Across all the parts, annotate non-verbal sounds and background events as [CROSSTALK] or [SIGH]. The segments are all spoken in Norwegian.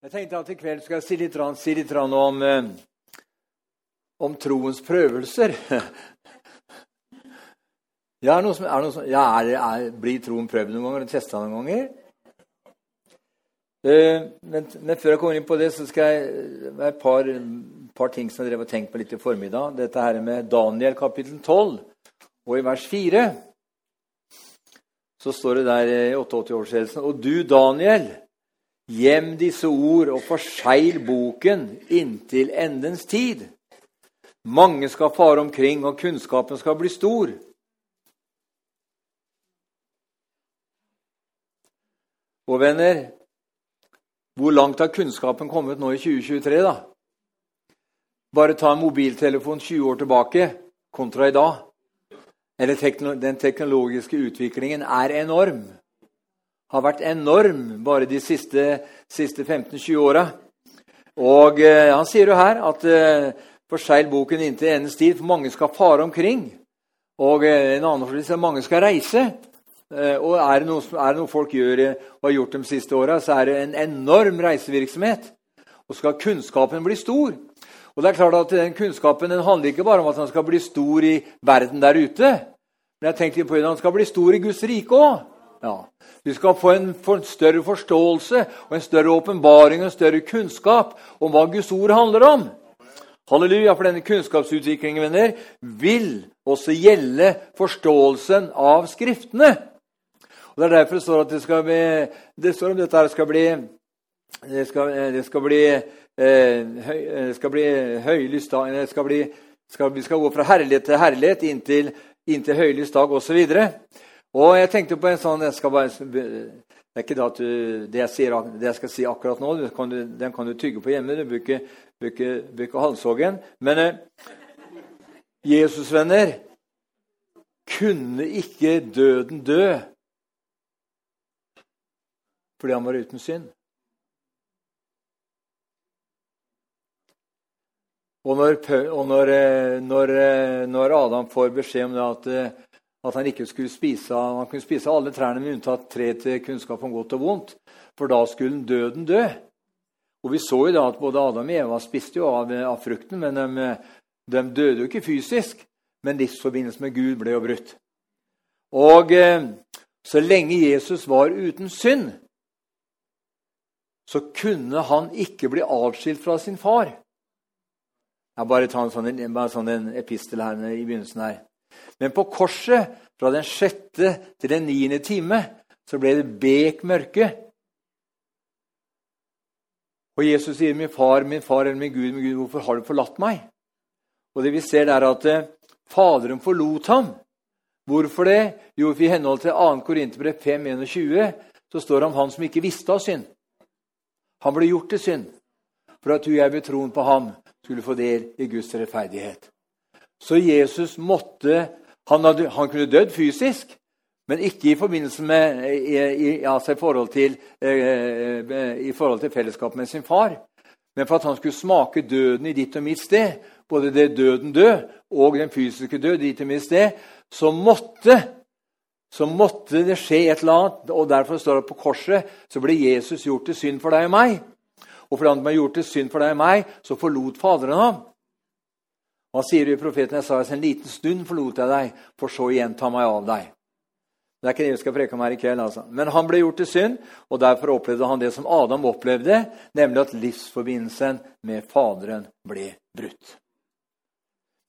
Jeg tenkte at i kveld skal jeg si litt, si litt om, eh, om troens prøvelser. [LAUGHS] ja, er som, er som, ja er, er, Blir troen prøvd noen ganger? og Testa noen ganger? Uh, men, men, før jeg kommer inn på det, så skal jeg er et par, par ting som jeg drev og tenkte på litt i formiddag. Dette her med Daniel kapittel 12 og i vers 4. Så står det der i 88-årsledelsen Og du, Daniel, Gjem disse ord og forsegl boken inntil endens tid. Mange skal fare omkring, og kunnskapen skal bli stor. Og venner, hvor langt har kunnskapen kommet nå i 2023, da? Bare ta en mobiltelefon 20 år tilbake kontra i dag. Eller den teknologiske utviklingen er enorm har vært enorm bare de siste, siste 15-20 åra. Og eh, han sier jo her at eh, forsegl boken inntil endens tid, for mange skal fare omkring. Og eh, en annen forståelse at mange skal reise. Eh, og er det, noe, er det noe folk gjør eh, og har gjort de siste åra, så er det en enorm reisevirksomhet. Og skal kunnskapen bli stor. Og det er klart at den Kunnskapen den handler ikke bare om at han skal bli stor i verden der ute. Men jeg tenkte på at han skal bli stor i Guds rike òg. Ja. Vi skal få en, få en større forståelse og en større åpenbaring og en større kunnskap om hva Guds ord handler om. Halleluja, for denne kunnskapsutviklingen venner, vil også gjelde forståelsen av Skriftene. Og Det er derfor det står at det skal bli, det står om dette her skal bli det skal, det skal bli eh, høy, det skal bli høylys dag skal skal, Vi skal gå fra herlighet til herlighet inntil, inntil høylys dag osv. jeg tenkte på en sånn jeg skal bare, Det er ikke det, du, det, jeg sier, det, jeg skal si akkurat nå. Kan den kan du tygge på hjemme. Du bruker, bruker, bruker halshoggen. Men eh, Jesus-venner kunne ikke døden dø fordi han var uten synd. Og når, og når, eh, når, eh, når Adam får beskjed om det at eh, at han ikke skulle spise han kunne spise alle trærne med unntatt tre til kunnskap om godt og vondt. For da skulle døden dø. Og Vi så jo da at både Adam og Eva spiste jo av, av frukten, men de, de, døde jo ikke fysisk. Men livsforbindelsen med Gud ble jo brutt. Og eh, så lenge Jesus var uten synd, så kunne han ikke bli atskilt fra sin far. Jeg bare tar en sånn, bare sånn en epistel her i begynnelsen her. Men på korset, fra den sjette til den niende time, så ble det bek mørke. Og Jesus sier, 'Min far, min far, eller min Gud, min Gud, hvorfor har du forlatt meg?' Og det vi ser der at eh, Faderen forlot ham. Hvorfor det? Jo, for i henhold til 2. Korinterbrev 5.21 så står det om han som ikke visste av synd. Han ble gjort til synd for at du og jeg ved troen på ham skulle få del i Guds rettferdighet. Så Jesus måtte Han, hadde, han kunne dødd fysisk, men ikke i forbindelse med i, i, altså i, forhold til, eh, i forhold til fellesskap med sin far. Men for at han skulle smake døden i ditt og mitt sted, både det døden død og den fysiske død i ditt og mitt sted, så måtte, så måtte det skje et eller annet. Og derfor står det på korset så ble Jesus gjort til synd for deg og meg. Og fordi han ble gjort til synd for deg og meg, så forlot Faderen ham. Han sier i profeten Esaias en liten stund forlot jeg deg, for så igjen ta meg av deg. Det er ikke det vi skal preke om her i kveld. altså. Men han ble gjort til synd, og derfor opplevde han det som Adam opplevde, nemlig at livsforbindelsen med Faderen ble brutt.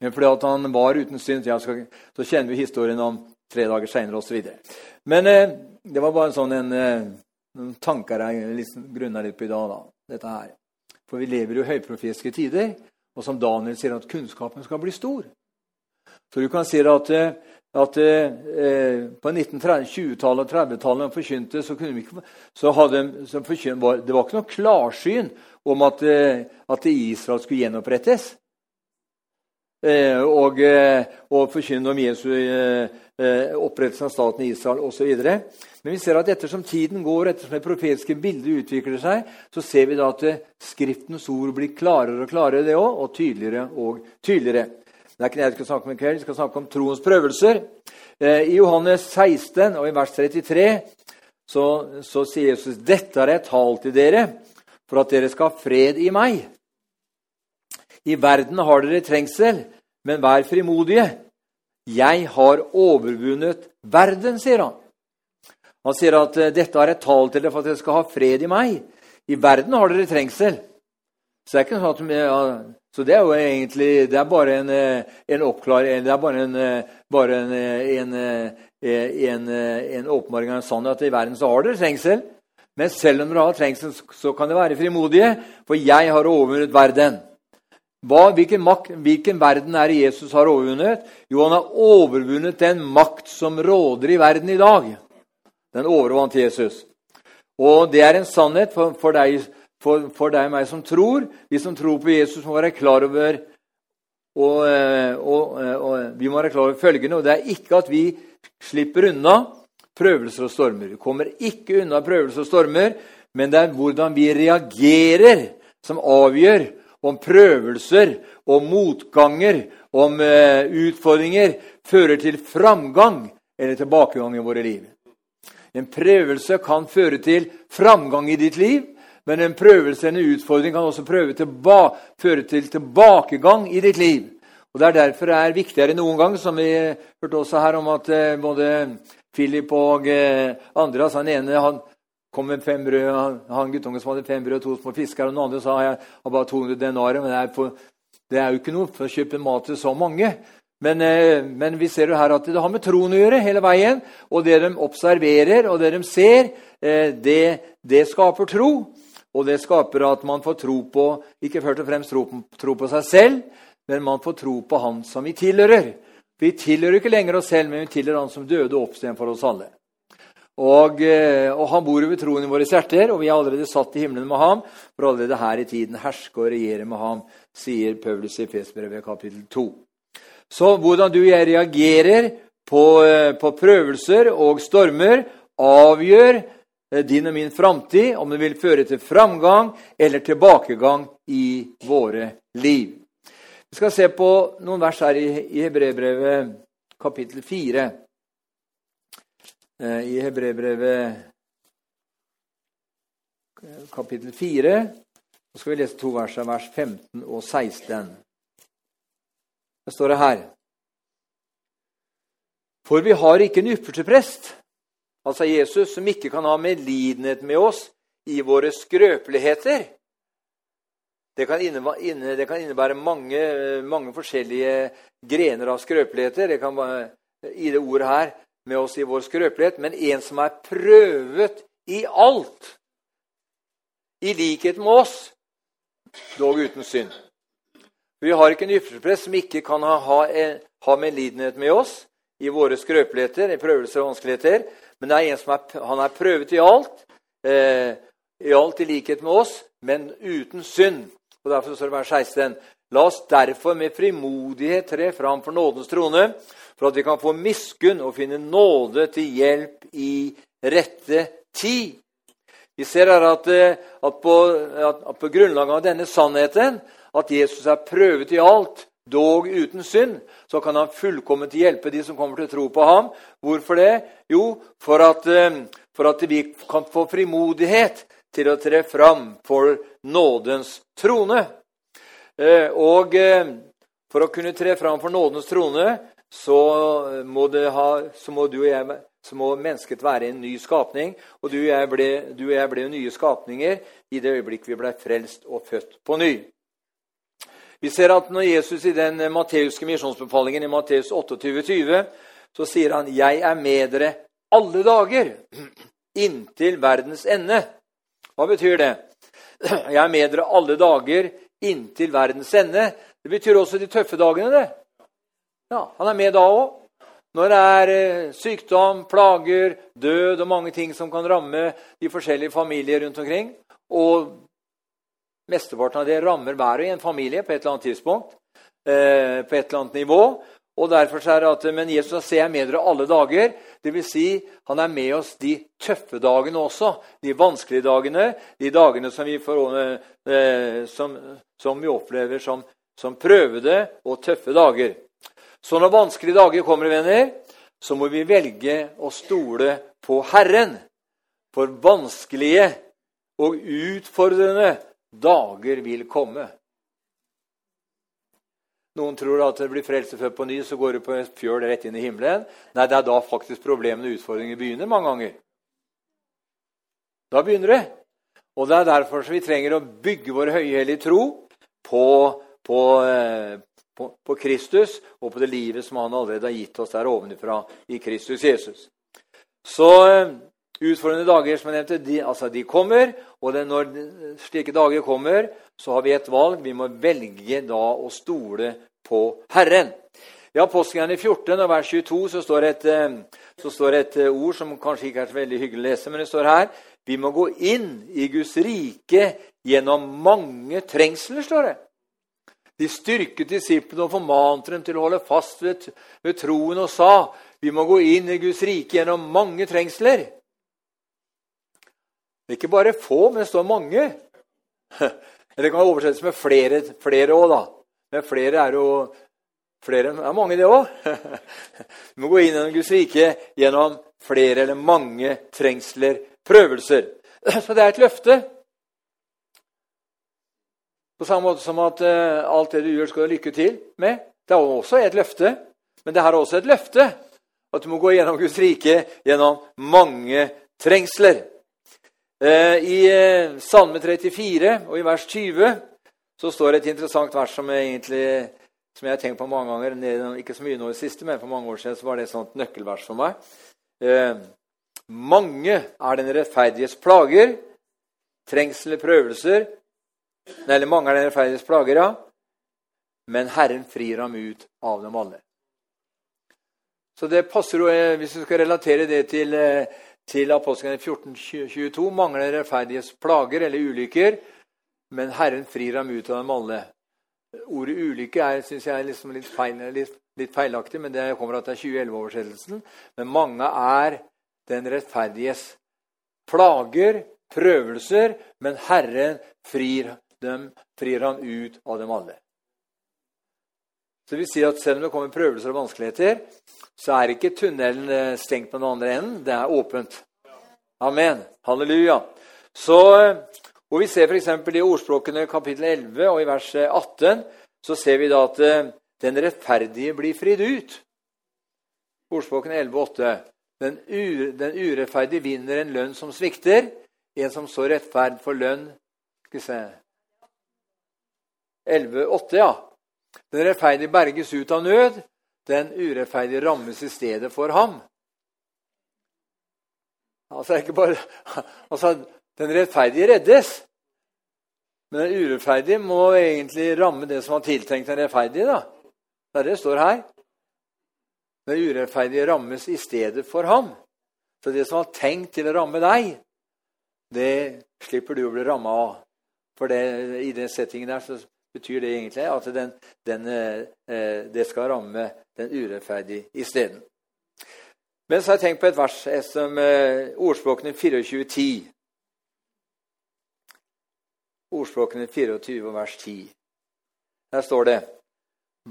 Men fordi at han var uten synd, ja, så kjenner vi historien om tre dager seinere osv. Men eh, det var bare sånn en, eh, en tanker jeg liksom grunna litt på i dag. da, dette her. For vi lever jo i tider. Og som Daniel sier, at kunnskapen skal bli stor. Så du kan si at, eh, at eh, på 1920-tallet og 30-tallet forkynte, så, kunne de ikke, så hadde, så forkynte, det var ikke noe klarsyn om at, eh, at Israel skulle gjenopprettes. Eh, og, eh, og forkynne om Jesu eh, opprettelse av staten Israel osv. Men vi ser at ettersom tiden går, ettersom det profetiske bildet utvikler seg, så ser vi da at Skriftens ord blir klarere og klarere, det også, og tydeligere og tydeligere. Det er ikke det jeg skal snakke om i kveld. Vi skal snakke om troens prøvelser. I Johannes 16 og i vers 33 så, så sier Jesus dette har jeg talt til dere for at dere skal ha fred i meg. I verden har dere trengsel, men vær frimodige. Jeg har overvunnet verden, sier han. Han sier at eh, dette har jeg talt til dere for at dere skal ha fred i meg. I verden har dere trengsel. Så det er, sånn at, så det er jo egentlig det er bare en, eh, en oppklaring Det er bare en, eh, bare en, en, en, en åpenbaring av en sannhet at i verden så har dere trengsel. Men selv om dere har trengsel, så kan dere være frimodige, for jeg har overvunnet verden. Hva, hvilken, makt, hvilken, verden er det Jesus har overvunnet? Jo, han har overvunnet den makt som råder i verden i dag. Den overvant Jesus. Og det er en sannhet for, for, deg, for, for deg, og meg som tror. Vi som tror på Jesus, må være klar over og, og, og, vi må være klar over følgende, og det er ikke at vi slipper unna prøvelser og stormer. Vi kommer ikke unna prøvelser og stormer, men det er hvordan vi reagerer, som avgjør om prøvelser, om motganger, om uh, utfordringer fører til framgang eller tilbakegang i våre liv. En prøvelse kan føre til framgang i ditt liv, men en prøvelse en utfordring kan også føre til tilbakegang i ditt liv. Og Det er derfor det er viktigere enn noen gang, som vi hørte også her om at uh, både Philip og andre Andreas Han ene han kom med fem brød, han, han guttungen som hadde fem brød og to små fisker, og den andre sa jeg har bare 200 denarer. Men det er, for, det er, jo ikke noe for å kjøpe mat til så mange. Men, eh, men, vi ser jo her at det har med troen å gjøre hele veien. Og det de observerer og det de ser, eh, det, det, skaper tro. Og det skaper at man får tro på ikke først og fremst tro på, tro på seg selv, men man får tro på Han som vi tilhører. Vi tilhører ikke lenger oss selv, men vi tilhører Han som døde og oppstod for oss alle. Og, eh, og, han bor over troen i våre hjerter, og vi er allerede satt i himmelen med ham, for allerede her i tiden herske og regjere med ham, sier Paulus i Fesbrevet kapittel 2. Så hvordan du og jeg reagerer på, eh, på prøvelser og stormer, avgjør eh, din og min framtid, om det vil føre til framgang eller tilbakegang i våre liv. Vi skal se på noen vers her i, i Hebrebrevet kapittel 4. Eh, i Hebrebrevet kapittel 4. Så skal vi lese to vers av vers 15 og 16. Det står det her. For vi har ikke en ypperste prest, altså Jesus, som ikke kan ha medlidenhet med oss i våre skrøpeligheter. Det kan innebære, det kan innebære mange, mange, forskjellige grener av skrøpeligheter. Det kan være, I det ordet her med oss i vår skrøpelighet, men en som er prøvet i alt, i likhet med oss, dog uten synd. Vi har ikke en yppersteprest som ikke kan ha, ha, ha medlidenhet med oss i våre skrøpeligheter, i prøvelser og vanskeligheter, men det er en som er, han er prøvet i alt, eh, i alt i likhet med oss, men uten synd. Og Derfor står det vers 16.: La oss derfor med frimodighet tre fram for nådens trone, for at vi kan få miskunn og finne nåde til hjelp i rette tid. Vi ser her at, eh, at, på, at, på, grunnlag av denne sannheten, at Jesus er prøvet i alt, dog uten synd, så kan han fullkomment hjelpe de som kommer til å tro på ham. Hvorfor det? Jo, for at, eh, for at vi kan få frimodighet til å tre fram for nådens trone. Eh, og for å kunne tre fram for nådens trone så må, ha, så må, du og jeg, så må mennesket være en ny skapning. Og du og jeg ble, og jeg ble nye skapninger i det øyeblikk vi ble frelst og født på ny. Vi ser at når Jesus i den matteuske misjonsbefalingen i Matteus 28,20, så sier han 'Jeg er med dere alle dager [CLEARS THROAT] inntil verdens ende'. Hva betyr det? [CLEARS THROAT] Jeg er med dere alle dager inntil verdens ende. Det betyr også de tøffe dagene, det. Ja, Han er med da òg. Når det er eh, sykdom, plager, død og mange ting som kan ramme de forskjellige familier rundt omkring. Og mesteparten av det rammer hver og en familie på et eller annet tidspunkt. Eh, på et eller annet nivå. Og derfor er det at, Men Jesus ser jeg med dere alle dager. Dvs. Si, han er med oss de tøffe dagene også. De vanskelige dagene. De dagene som vi, får, eh, som, som vi opplever som, som prøvede og tøffe dager. Så når vanskelige dager kommer, venner, så må vi velge å stole på Herren. For vanskelige og utfordrende dager vil komme. Noen tror at det blir frelse født på ny, så går du på en fjøl rett inn i himmelen. Nei, det er da faktisk problemene og utfordringene begynner mange ganger. Da begynner det. Og det er derfor vi trenger å bygge vår høyhellige tro på, på, eh, på, på, Kristus og på det livet som han allerede har gitt oss der ovenfra i Kristus Jesus. Så eh, utfordrende dager som jeg nevnte, de, altså de kommer. Og det, når slike dager kommer, så har vi et valg. Vi må velge da å stole på Herren. I Apostelgjerningen 14 og vers 22 så står, et, eh, så står et ord som kanskje ikke er så veldig hyggelig å lese, men det står her vi må gå inn i Guds rike gjennom mange trengsler, står det. De styrket disiplene og formante dem til å holde fast ved, ved troen og sa vi må gå inn i Guds rike gjennom mange trengsler. Det ikke bare få, men det står mange. [LAUGHS] Det kan oversettes med flere, flere da. Men flere er jo flere, er mange, det òg. Vi [LAUGHS] må gå inn gjennom Guds rike gjennom flere eller mange trengsler prøvelser. [CLEARS THROAT] Så det er et løfte. På samme måte som at uh, alt det du gjør, skal du lykke til med. Det er også et løfte. Men det her er også et løfte. At du må gå gjennom Guds rike gjennom mange trengsler. Uh, I uh, Salme 34 og i vers 20 så står det et interessant vers som egentlig, som jeg har tenkt på mange ganger. Ikke så mye nå i det siste, men for mange år siden så var det et sånt nøkkelvers for meg. Mange er den rettferdiges plager, trengsel og prøvelser. Eller mange er den rettferdiges plager, ja. Men Herren frir ham ut av dem alle. Så det passer jo, eh, Hvis du skal relatere det til, eh, til Apostlene 14.22 mangler rettferdighets plager eller ulykker, men Herren frir ham ut av dem alle. Ordet ulykke er, synes jeg er liksom litt, feil, litt, litt, feilaktig, men det kommer at det er 2011-oversettelsen. Men mange er den rettferdiges plager, prøvelser, men Herren frir, dem, frir ham ut av dem alle. Så vi sier at Selv om det kommer prøvelser og vanskeligheter, så er ikke tunnelen eh, stengt på den andre enden. Det er åpent. Amen. Halleluja. Så, eh, og Vi ser f.eks. i ordspråkene kapittel 11 og i vers 18 så ser vi da at eh, den rettferdige blir fridd ut. Ordspråkene 11 og 8. Den, den urettferdige vinner en lønn som svikter. En som så rettferd for lønn Skal vi se 11,8, ja. Den rettferdige berges ut av nød. Den urettferdige rammes i stedet for ham. Altså, ikke bare, altså Den rettferdige reddes. Men den urettferdige må egentlig ramme det som var tiltenkt den rettferdige. da. Det er det det står her. Den urettferdige rammes i stedet for ham. Så det som var tenkt til å ramme deg, det slipper du å bli ramma av. For det, i den settingen der så betyr det egentlig at den, den, eh, det skal ramme den urettferdige isteden. Men så har jeg tenkt på et vers som eh, ordspråkene 24.10. Ordspråkene 24 vers 10. Der står det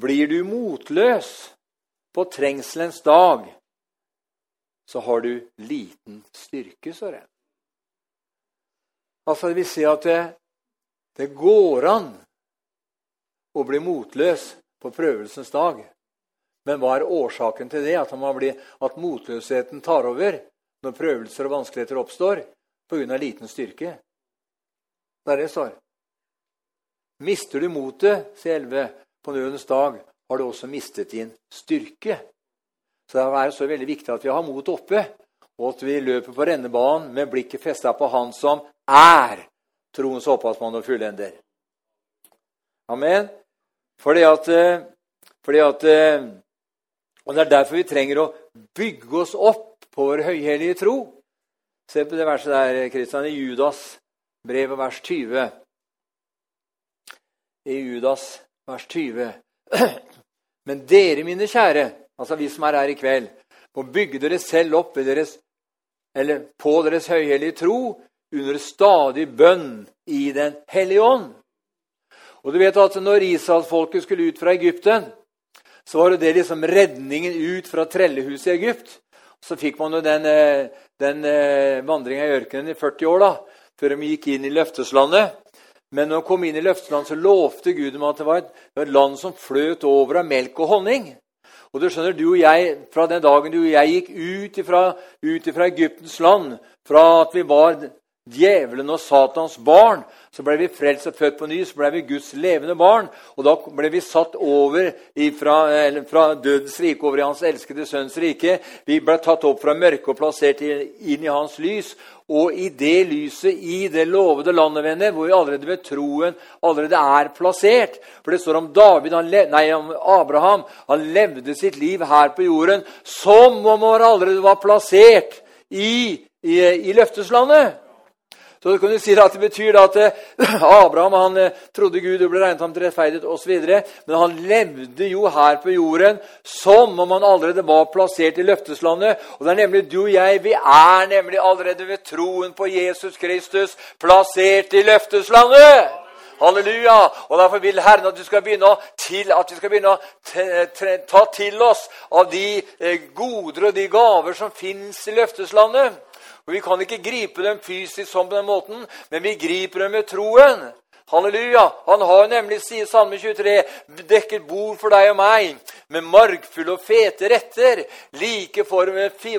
Blir du motløs på trengselens dag så har du liten styrke, det. Altså, det vil si at det, det går an å bli motløs på prøvelsens dag. Men hva er årsaken til det? At, blir, at motløsheten tar over når prøvelser og vanskeligheter oppstår pga. liten styrke. Det er det står. Mister du motet, sier Elve, på nødens dag, har du også mistet din styrke. Så det er så veldig viktig at vi har motet oppe, og at vi løper på rennebanen med blikket festa på Han som er troens opphavsmann og fullender. Amen. Fordi at, eh, fordi at eh, Og det er derfor vi trenger å bygge oss opp på vår høyhellige tro. Se på det verset der, Kristian, i Judas brev, vers 20. I Judas vers 20. [CLEARS THROAT] Men dere, mine kjære, altså vi som er her i kveld, må bygge dere selv opp deres, på deres høyhellige tro under stadig bønn i Den hellige ånd. Og du vet at når Israelsfolket skulle ut fra Egypten, så var det liksom redningen ut fra trellehuset i Egypt. Så fikk man jo den, eh, den eh, vandringa i ørkenen i 40 år, da, før de gikk inn i løfteslandet. Men når de kom inn i løfteslandet, så lovte Gud dem at det var et, et land som fløt over av melk og honning. Og du skjønner, du og jeg, Fra den dagen du og jeg gikk ut ifra Egyptens land, fra at vi var djevelen og Satans barn, så ble vi frelst og født på ny, så ble vi Guds levende barn. Og da ble vi satt over ifra, fra dødens rike over i Hans elskede sønns rike. Vi ble tatt opp fra mørket og plassert inn i Hans lys. Og i det lyset, i det lovede landet, venner, hvor vi allerede ved troen allerede er plassert. For det står om David, nei, om Abraham. Han levde sitt liv her på jorden som om han allerede var plassert i, i, i løfteslandet. Så du kan jo si at Det betyr at eh, [LAUGHS] Abraham han eh, trodde Gud og ble regnet ham til rettferdighet osv. Men han levde jo her på jorden som om han allerede var plassert i løfteslandet. Og det er nemlig du og jeg. Vi er nemlig allerede ved troen på Jesus Kristus plassert i løfteslandet. Halleluja! Og Derfor vil Herren at, vi skal begynne til, at vi skal begynne å ta til oss av de eh, goder og de gaver som fins i løfteslandet. Og Vi kan ikke gripe dem fysisk sånn på den måten, men vi griper dem med troen. Halleluja! Han har nemlig, sier Salme 23, dekket bord for deg og meg med margfulle og fete retter, like for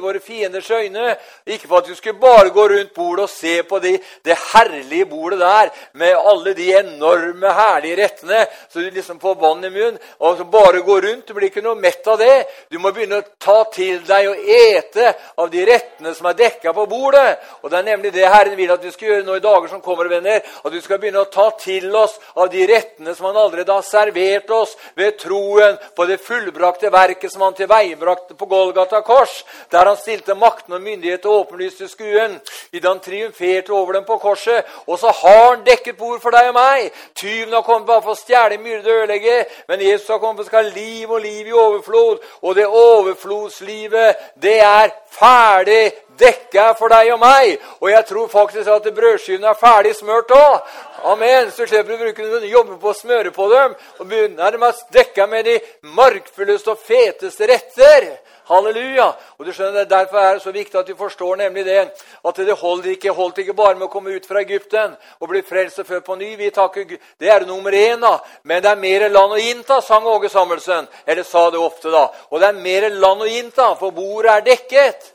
våre fienders øyne. Ikke for at du skulle bare gå rundt bordet og se på de, det herlige bordet der med alle de enorme, herlige rettene, så du liksom får vann i munnen. Og så bare gå rundt. Du blir ikke noe mett av det. Du må begynne å ta til deg og ete av de rettene som er dekka på bordet. Og det er nemlig det Herren vil at vi skal gjøre nå i dager som kommer, venner. At du skal begynne å ta til oss av de rettene som han allerede har servert oss ved troen på det fullbrakte verket som han tilveiebrakte på Golgata kors, der han stilte makten og myndighet og åpenlyste skuen, idet han triumferte over dem på korset. Og så har han dekket bord for deg og meg. Tyven har kommet bare for å stjele, myrde og ødelegge, men Jesus har kommet for å skal ha liv og liv i overflod. Og det overflodslivet, det er ferdig dekka for deg og meg. Og jeg tror faktisk at brødskivene er ferdig smørt òg. Amen. Så slipper du å bruke jobber på å smøre på dem. Og begynner de å dekke med de markfulleste og feteste retter. Halleluja! Og du skjønner, det Derfor er det så viktig at vi forstår nemlig det. At det holdt ikke, holdt ikke bare med å komme ut fra Egypten og bli frelst og født på ny. Vi takker, det er nummer én, da. Men det er mer land å innta, sang Åge Samuelsen. Eller sa det ofte, da. Og det er mer land å innta, for bordet er dekket.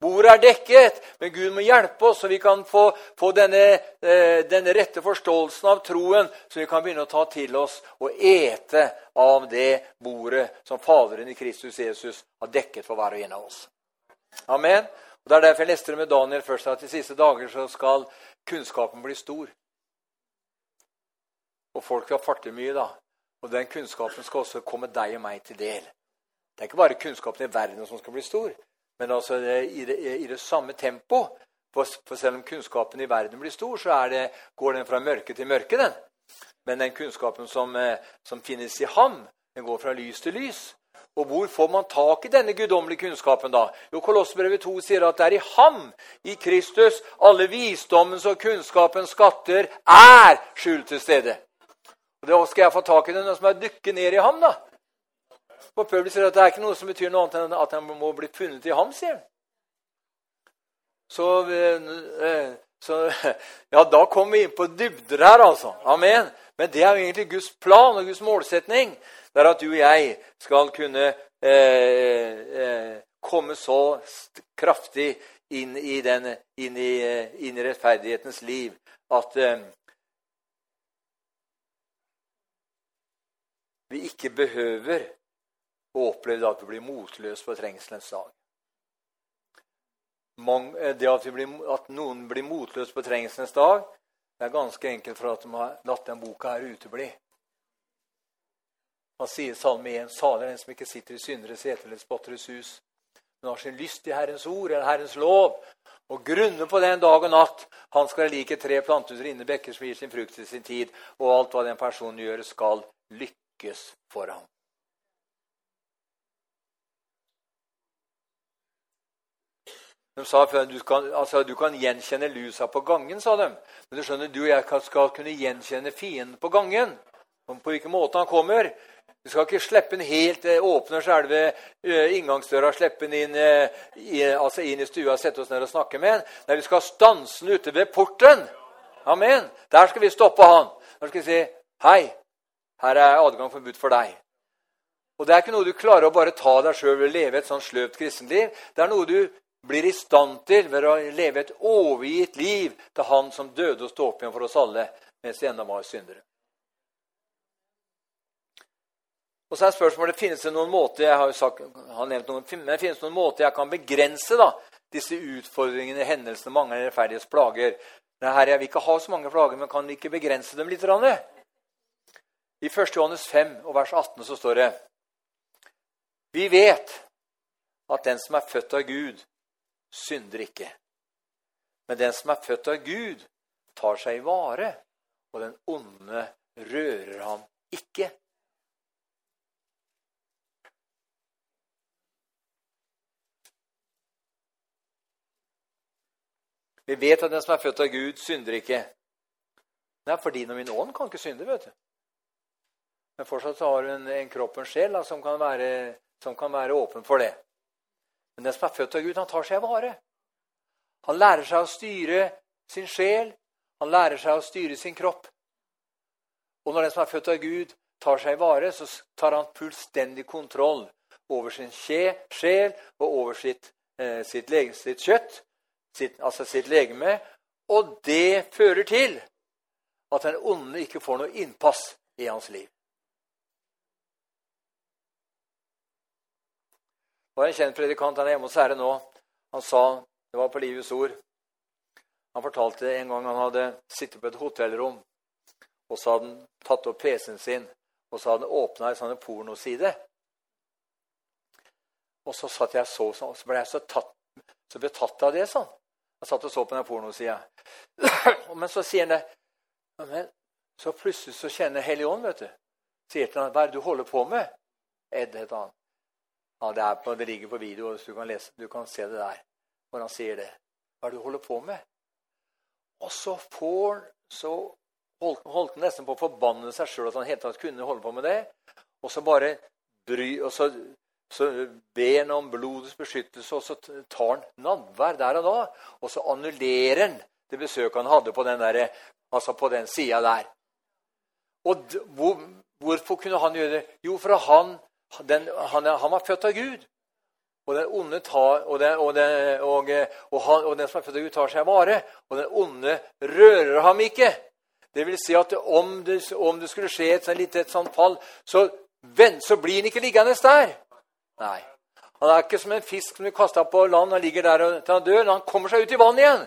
Bordet er dekket, men Gud må hjelpe oss så vi kan få, få denne, eh, denne, rette forståelsen av troen, så vi kan begynne å ta til oss og ete av det bordet som Faderen i Kristus Jesus har dekket for hver og en av oss. Amen. Og Det er derfor jeg leste med Daniel først, at de siste dager så skal kunnskapen bli stor. Og folk skal farte mye, da. Og den kunnskapen skal også komme deg og meg til del. Det er ikke bare kunnskapen i verden som skal bli stor, men altså i det, i det samme tempo. For, for, selv om kunnskapen i verden blir stor, så det, går den fra mørke til mørke. den. Men den kunnskapen som, eh, som, finnes i ham, den går fra lys til lys. Og hvor får man tak i denne guddommelige kunnskapen? da? Jo, Kolossbrevet 2 sier at det er i ham, i Kristus, alle visdommens og kunnskapens skatter er skjult til stede. Og Da skal jeg få tak i den som er dykke ned i ham. da. Og Paulus sier at det er ikke noe som betyr noe annet enn at han må bli funnet i ham, sier han. Så, eh, så, Ja, da kommer vi inn på dybder her, altså. Amen. Men det er jo egentlig Guds plan og Guds målsetning. Det er at du og jeg skal kunne eh, eh, komme så kraftig inn i, den, inn i, eh, inn i rettferdighetens liv at eh, vi ikke behøver og opplevde at vi blir motløse på trengselens dag. Eh, det at, blir, at noen blir motløse på trengselens dag, det er ganske enkelt for at de har latt den boka her utebli. Han sier Salme 1.: Salig den som ikke sitter i synderes sete eller spotteres hus, men har sin lyst i Herrens ord eller Herrens lov, og grunner på den dag og natt. Han skal like tre planthus inne bekker som gir sin frukt i sin tid, og alt hva den personen gjør, skal lykkes for ham. De sa før du kan, altså, du kan gjenkjenne lusa på gangen, sa de. Men du skjønner, du og jeg skal kunne gjenkjenne fienden på gangen. På hvilken måte han kommer. Du skal ikke slippe den helt eh, åpne selve uh, inngangsdøra, slippe den inn, uh, i, altså inn, i stua, sette oss ned og snakke med den. Nei, vi skal stanse den ute ved porten. Amen. Der skal vi stoppe han. Der skal vi si hei, her er adgang forbudt for deg. Og Det er ikke noe du klarer å bare ta deg sjøl å leve et sånn sløvt kristenliv. Det er noe du blir i stand til ved å leve et overgitt liv til Han som døde og sto opp igjen for oss alle mens vi ennå var syndere. Og så er spørsmålet, finnes det noen måter jeg har, jo sagt, har nevnt noen, men finnes det noen måter jeg kan begrense da, disse utfordringene, hendelsene, mange rettferdighets plager? Herre, jeg vil ikke ha så mange plager, men kan vi ikke begrense dem litt? I 1. Johannes 5 og vers 18 så står det Vi vet at den som er født av Gud, synder ikke. Men den som er født av Gud, tar seg i vare, og den onde rører ham ikke. Vi vet at den som er født av Gud, synder ikke. Det er fordi når min ånd kan ikke synde. vet du. Men fortsatt har hun en kropp og en sjel da, som, kan være, som, kan være, åpen for det. Men den som er født av Gud, han tar seg vare. Han lærer seg å styre sin sjel. Han lærer seg å styre sin kropp. Og når den som er født av Gud, tar seg vare, så tar han fullstendig kontroll over sin sjel og over sitt, eh, sitt, sitt kjøtt sitt, altså sitt legeme. Og det fører til at den onde ikke får noe innpass i hans liv. Det var en kjent predikant han er hjemme hos Herre nå. Han sa Det var på Livets ord. Han fortalte en gang han hadde sittet på et hotellrom, og så hadde han tatt opp PC-en sin, og så hadde han åpna ei sånn pornoside. Og så satt jeg så, så ble jeg så, tatt, så betatt av det, sånn. Jeg satt og så på den pornosida. [CLEARS THROAT] Men så sier han det. Men så plutselig så kjenner Hellig Ånd, vet du. Sier til han, 'Hva er det du holder på med?' Ed heter han. Ja, det, på, det ligger på video, så du kan, lese, du kan se det der. Hvor han sier det. 'Hva er det du holder på med?' Og så får så holdt, holdt han nesten på å forbanne seg sjøl at han helt tatt kunne holde på med det. Og så bare bry, og så så ber han om blodets beskyttelse, og så tar han nadvær der og da. Og så annullerer han det besøket han hadde på den, der, altså på den sida der. Og hvor, hvorfor kunne han gjøre det? Jo, for han, den, han, han var født av Gud. Og den onde tar, og den, og, den, og, og, han, og den som er født av Gud, tar seg vare. Og den onde rører ham ikke. Det vil si at om det, om det skulle skje et, et, et sånt fall, så, så blir han ikke liggende der. Nei. Han er ikke som en fisk som blir kasta på land og ligger der til han dør. Han kommer seg ut i vann igjen.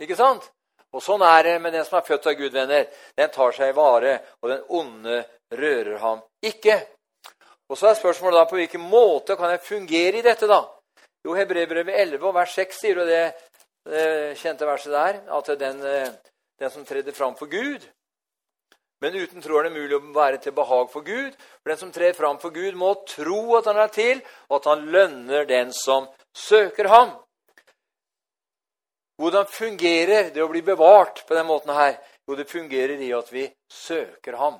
Ikke sant? Og Sånn er det med den som er født av Gud, venner. Den tar seg i vare, og den onde rører ham ikke. Og Så er spørsmålet da på hvilken måte kan jeg fungere i dette. da? Jo, Hebrevbrevet 11 og vers 6 sier jo det, det kjente verset der, at den, eh, den som tredde fram for Gud, men uten tro er det mulig å være til behag for Gud. For den som trer fram for Gud, må tro at han er til, og at han lønner den som søker ham. Hvordan fungerer det å bli bevart på den måten her? Jo, det fungerer i at vi søker ham.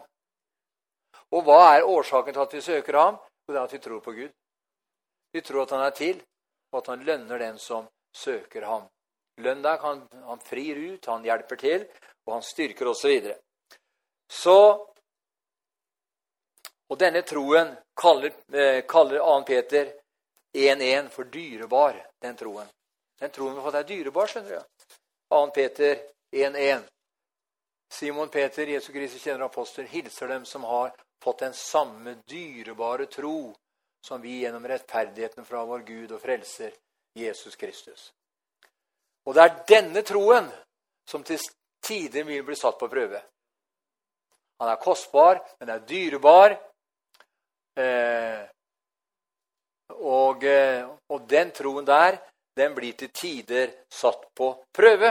Og hva er årsaken til at vi søker ham? Jo, det er at vi tror på Gud. Vi tror at han er til, og at han lønner den som søker ham. Lønn deg, han, han frir ut, han hjelper til, og han styrker osv. Så så Og denne troen kaller, eh, kaller 2. Peter 1.1 for dyrebar, den troen. Den troen vi har fått, er dyrebar, skjønner du. 2. Peter 1.1. Simon Peter, Jesu Kristi kjenner apostel, hilser dem som har fått den samme dyrebare tro som vi gjennom rettferdigheten fra vår Gud og frelser, Jesus Kristus. Og det er denne troen som til tider vil bli satt på prøve. Han er kostbar, den er dyrebar. Eh, og, eh, og, den troen der, den blir til tider satt på prøve.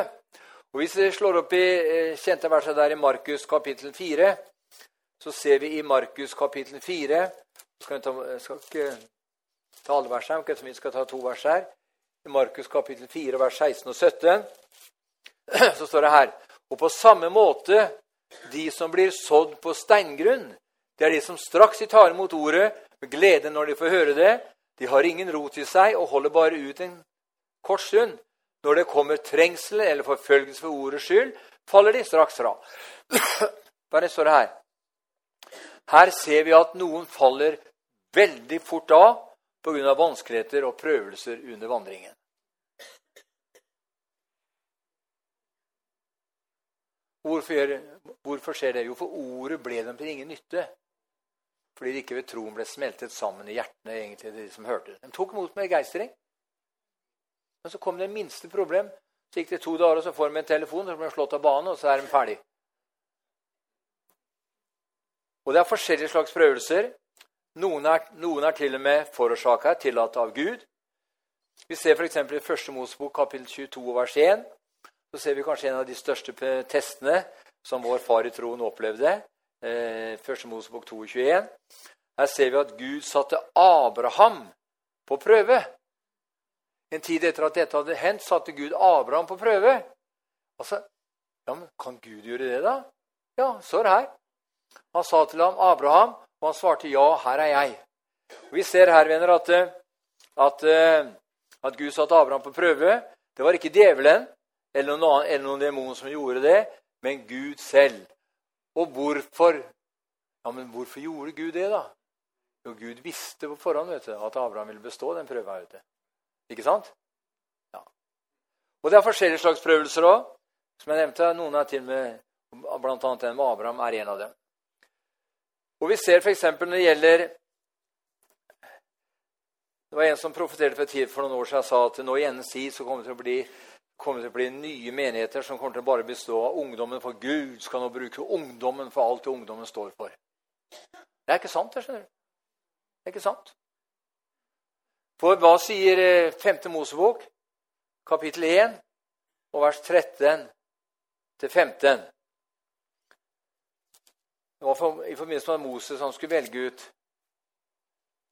Og Hvis vi slår opp i eh, kjente verset der i Markus kapittel 4, så ser vi i Markus kapittel 4 skal skal ikke ta alle vers her, men vi skal ta to vers her. I Markus kapittel 4, vers 16 og 17 [CLEARS THROAT] så står det her Og på samme måte de som blir sådd på steingrunn, det er de som straks de tar imot ordet, med glede når de får høre det. De har ingen rot i seg og holder bare ut en kort stund. Når det kommer trengsel eller forfølgelse for ordets skyld, faller de straks fra. [CLEARS THROAT] Hva står det her? Her ser vi at noen faller veldig fort av pga. vanskeligheter og prøvelser under vandringen. Hvorfor, hvorfor, skjer det? Jo, for ordet ble dem til ingen nytte. Fordi de ikke ved troen ble smeltet sammen i hjertene egentlig de som hørte det. De tok imot med begeistring. Men så kom det minste problem. Så gikk det to dager, og så får de en telefon, så blir de slått av banen, og så er de ferdig. Og det er forskjellige slags prøvelser. Noen er, noen er til og med forårsaka, tillatt av Gud. Vi ser f.eks. i Første Mosebok kapittel 22 vers 1. Så ser vi kanskje en av de største testene som vår far i troen opplevde. Eh, Første Mosebok 22,21. Her ser vi at Gud satte Abraham på prøve. En tid etter at dette hadde hendt, satte Gud Abraham på prøve. Altså, ja, men Kan Gud gjøre det, da? Ja, så er det her. Han sa til ham, 'Abraham', og han svarte, 'Ja, her er jeg'. Og vi ser her, venner, at, at, at Gud satte Abraham på prøve. Det var ikke djevelen eller noen, annen, eller noen demon som gjorde det, men Gud selv. Og hvorfor? Ja, men hvorfor gjorde Gud det, da? Jo, Gud visste på forhånd vet du, at Abraham ville bestå den prøva. Ikke sant? Ja. Og det er forskjellige slags prøvelser òg. Som jeg nevnte, noen er til med Blant annet den med Abraham er en av dem. Og vi ser f.eks. når det gjelder Det var en som profeterte for tid for noen år siden sa at nå i NSI så kommer det til å bli kommer til å bli nye menigheter som kommer til å bare bestå av ungdommen, for Gud skal nå bruke ungdommen for alt det ungdommen står for. Det er ikke sant, det skjønner. Det er ikke sant. For hva sier 5. Eh, Mosebok, kapittel 1, og vers 13 til 15? Det var for, i forbindelse med Moses han skulle velge ut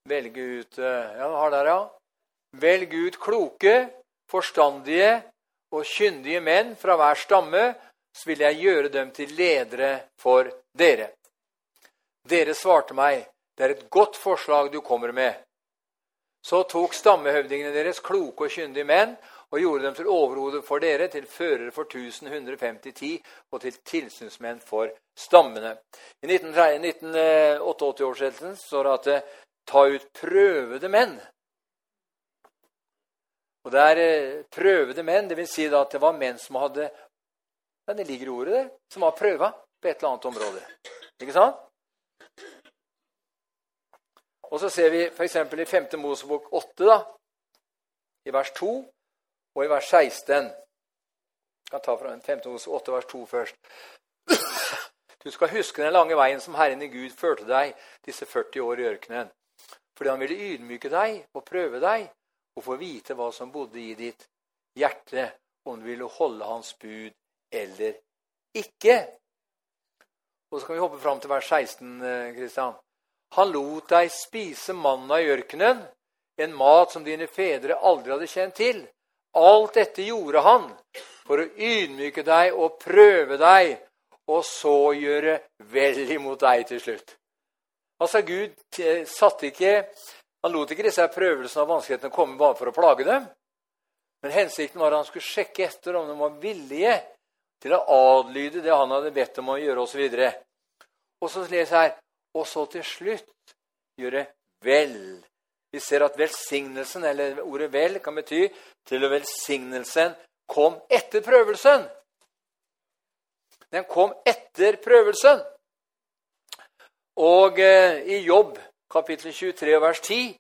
Velge ut eh, Ja, har der, ja. Velg ut kloke, forstandige og kyndige menn fra hver stamme, så vil jeg gjøre dem til ledere for dere. Dere svarte meg, det er et godt forslag du kommer med. Så tok stammehøvdingene deres kloke og kyndige menn og gjorde dem til overhode for dere, til førere for 1150 og til tilsynsmenn for stammene. I 1988-oversettelsen står det at eh, 'ta ut prøvede menn'. Og det er eh, prøvede menn, dvs. Si at det var menn som hadde ja, Det ligger i ordet, det. Som har prøva på et eller annet område. Ikke sant? Og så ser vi f.eks. i 5. Mosebok 8, da, i vers 2 og i vers 16. Jeg kan ta fra 5. Mosebok 8, vers 2 først. Du skal huske den lange veien som Herren i Gud førte deg disse 40 år i ørkenen. Fordi han ville ydmyke deg og prøve deg og få vite hva som bodde i ditt hjerte, om du ville holde hans bud eller ikke. Og så kan vi hoppe fram til vers 16. Kristian. Eh, han lot deg spise manna i ørkenen, en mat som dine fedre aldri hadde kjent til. Alt dette gjorde han for å ydmyke deg og prøve deg og så gjøre vel imot deg til slutt. Altså, Gud satte ikke Han lot ikke disse prøvelsene og vanskelighetene komme bare for å plage dem. Men hensikten var at han skulle sjekke etter om de var villige til å adlyde det han hadde bedt dem å gjøre, osv. Og så leser jeg her Og så til slutt gjøre vel. Vi ser at velsignelsen, eller ordet 'vel', kan bety til velsignelsen kom etter prøvelsen. Den kom etter prøvelsen. Og eh, i Jobb kapittel 23 vers 10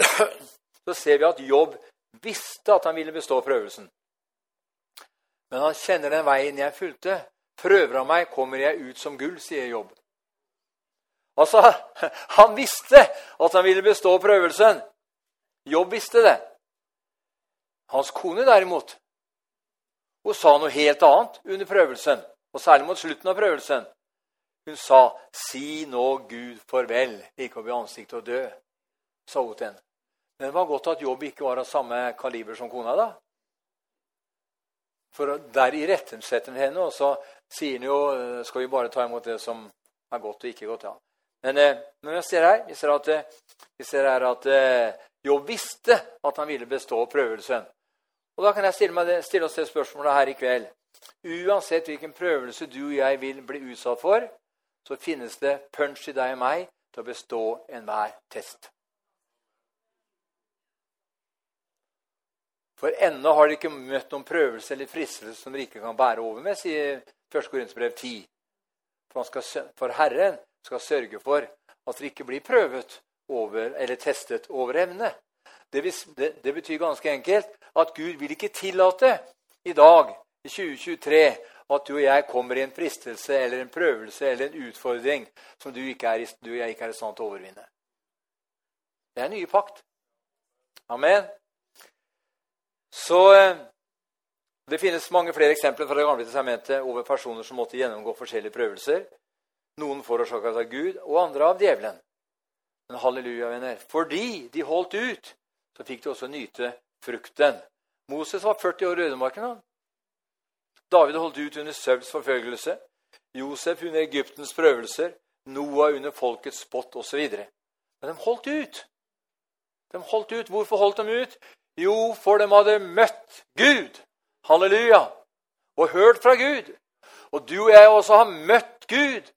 [CLEARS THROAT] så ser vi at Jobb visste at han ville bestå prøvelsen. Men han kjenner den veien jeg fulgte. Prøver han meg, kommer jeg ut som gull, sier Jobb. Altså, [LAUGHS] Han visste at han ville bestå prøvelsen. Jobb visste det. Hans kone derimot, hun sa noe helt annet under prøvelsen, og særlig mot slutten av prøvelsen. Hun sa, 'Si nå Gud farvel, å bli ansiktet og dø', sa hun til henne. Men det var godt at Jobb ikke var av samme kaliber som kona. da. For der irettesetter han henne, og så sier han jo 'Skal vi bare ta imot det som er godt og ikke godt'? ja. Men, eh, jeg vi ser her, vi ser at, vi ser her at eh, Jobb visste at han ville bestå prøvelsen. Og Da kan jeg stille, meg, stille oss det spørsmålet her i kveld. Uansett hvilken prøvelse du og jeg vil bli utsatt for, så finnes det punch i deg og meg til å bestå enhver test. For ennå har de ikke møtt noen prøvelse eller fristelse som dere ikke kan bære over med, sier 1. Korintsbrev 10. For, skal, for Herren skal sørge for at dere ikke blir prøvet over, eller testet over evne. Det, det, det, betyr ganske enkelt at Gud vil ikke tillate i dag, i 2023, at du og jeg kommer i en fristelse eller en prøvelse eller en utfordring som du, er, du og jeg ikke er i stand til å overvinne. Det er en ny pakt. Amen. Så eh, Det finnes mange flere eksempler fra Det gamle testamentet over personer som måtte gjennomgå forskjellige prøvelser. Noen forårsaket av Gud, og andre av djevelen. Men halleluja, venner. Fordi de holdt ut, så fikk de også nyte frukten. Moses var 40 år i ødemarken. David holdt ut under Sauls forfølgelse. Josef under Egyptens prøvelser. Noah under folkets spott osv. Men de holdt ut. De holdt ut. Hvorfor holdt de ut? Jo, for de hadde møtt Gud. Halleluja. Og hørt fra Gud. Og du og jeg også har møtt Gud.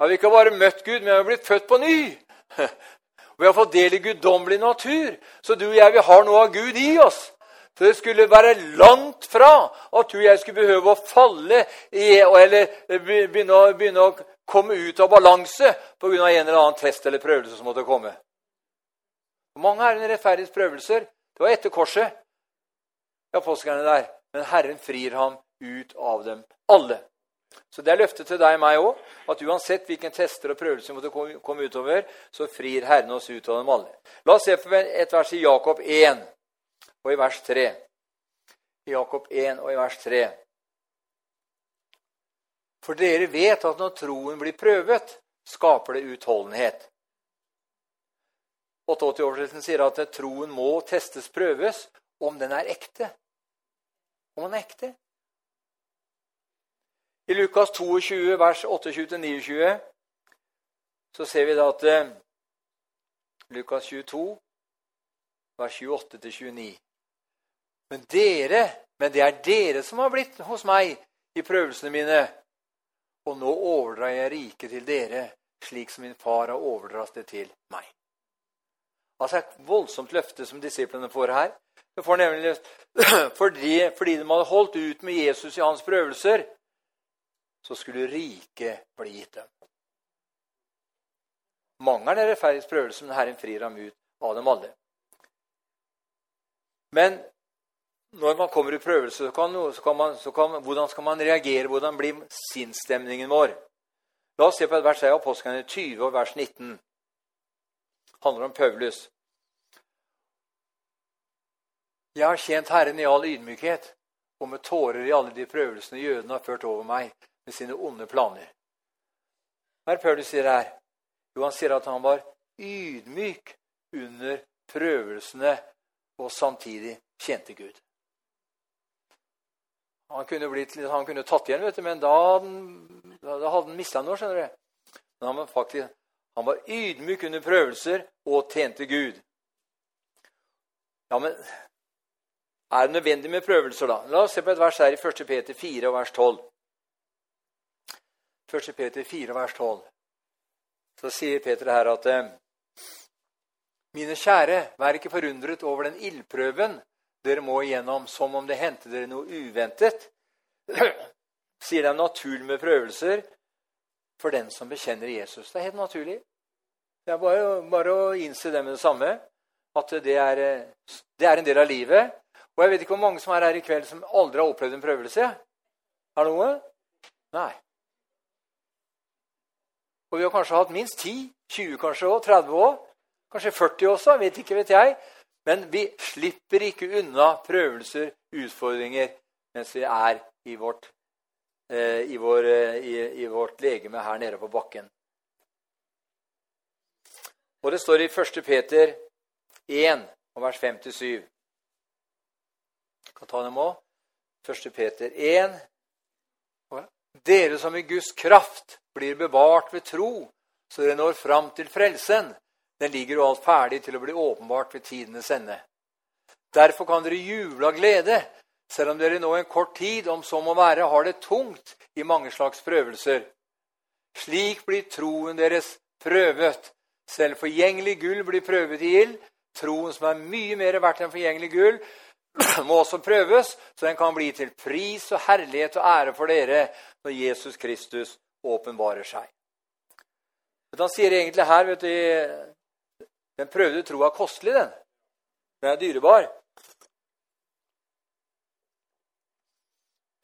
Ja, Vi ikke bare møtt Gud, men vi har blitt født på ny. [LAUGHS] Vi har fått del i guddommelig natur, så du og jeg vi har noe av Gud i oss. Så det skulle være langt fra at du og jeg skulle behøve å falle i, eller begynne å, begynne å komme ut av balanse pga. en eller annen test eller prøvelse som måtte komme. Mange er det rettferdighets prøvelser. Det var etter korset. Ja, der. Men Herren frir ham ut av dem alle. Så det er løftet til deg og meg òg, at uansett hvilken tester og prøvelser vi måtte komme utover, så frir Herren oss ut av dem alle. La oss se på et vers i Jakob 1 og i vers 3. I Jakob 1 og i vers 3. For dere vet at når troen blir prøvet, skaper det utholdenhet. 88-oversettelsen sier at troen må testes, prøves, om den er ekte. Om den er ekte. I Lukas 22, vers 28-29, så ser vi da at eh, Lukas 22, vers 28-29 Men dere, men det er dere som har blitt hos meg i prøvelsene mine. Og nå overdrar jeg riket til dere, slik som min far har overdratt det til meg. Altså Et voldsomt løfte som disiplene får her. De får nemlig [CLEARS THROAT] fordi, fordi de hadde holdt ut med Jesus i hans prøvelser, så skulle riket bli gitt dem. Mange er den rettferdiges prøvelse, men Herren frir ham ut av dem alle. Men når man kommer i prøvelse, så kan, så kan man, så kan, hvordan skal man reagere? Hvordan blir sinnsstemningen vår? La oss se på et vers av Apostlene 20 og vers 19. Det handler om Paulus. Jeg har tjent Herren i all ydmykhet og med tårer i alle de prøvelsene jødene har ført over meg med sine onde planer. Hva er Paulus sier her? Jo, han sier at han var ydmyk under prøvelsene og samtidig tjente Gud. Han kunne, blitt, han kunne tatt igjen, vet du, men da, da hadde han mista noe. skjønner du. Men han var, faktisk, han var ydmyk under prøvelser og tjente Gud. Ja, men er det nødvendig med prøvelser, da? La oss se på et vers her i 1. Peter 4 vers 12. 1. Peter 4, vers 12. Så sier Peter her at eh, Mine kjære, vær ikke forundret over den ildprøven dere må igjennom, som om det hendte dere noe uventet. [CLEARS THROAT] Sier det er naturlig med prøvelser for den som bekjenner Jesus. Det er helt naturlig. Det er bare, bare å innse det med det samme, at det er, eh, det er en del av livet. Og jeg vet ikke hvor mange som er her i kveld som aldri har opplevd en prøvelse. Er det noe? Nei. Og vi har kanskje hatt minst 10, 20 kanskje også, 30 år. Kanskje 40 også, vet ikke, vet jeg. Men vi slipper ikke unna prøvelser, utfordringer, mens vi er i vårt, eh, i, vår, eh, i, i vårt legeme her nede på bakken. Og det står i 1. Peter 1, vers 5-7. Kan ta dem òg. 1. Peter 1. Dere som i Guds kraft blir bevart ved tro, så dere når fram til frelsen. Den ligger jo alt ferdig til å bli åpenbart ved tidenes ende. Derfor kan dere juble av glede, selv om dere nå en kort tid, om så må være, har det tungt i mange slags prøvelser. Slik blir troen deres prøvet. Selv forgjengelig gull blir prøvet i ild. Troen som er mye mer verdt enn forgjengelig gull, [CLEARS THROAT] må også prøves, så den kan bli til pris og herlighet og ære for dere når Jesus Kristus åpenbarer seg. Men han sier egentlig her vet du, Den prøvde tro er kostelig, den. Den er dyrebar.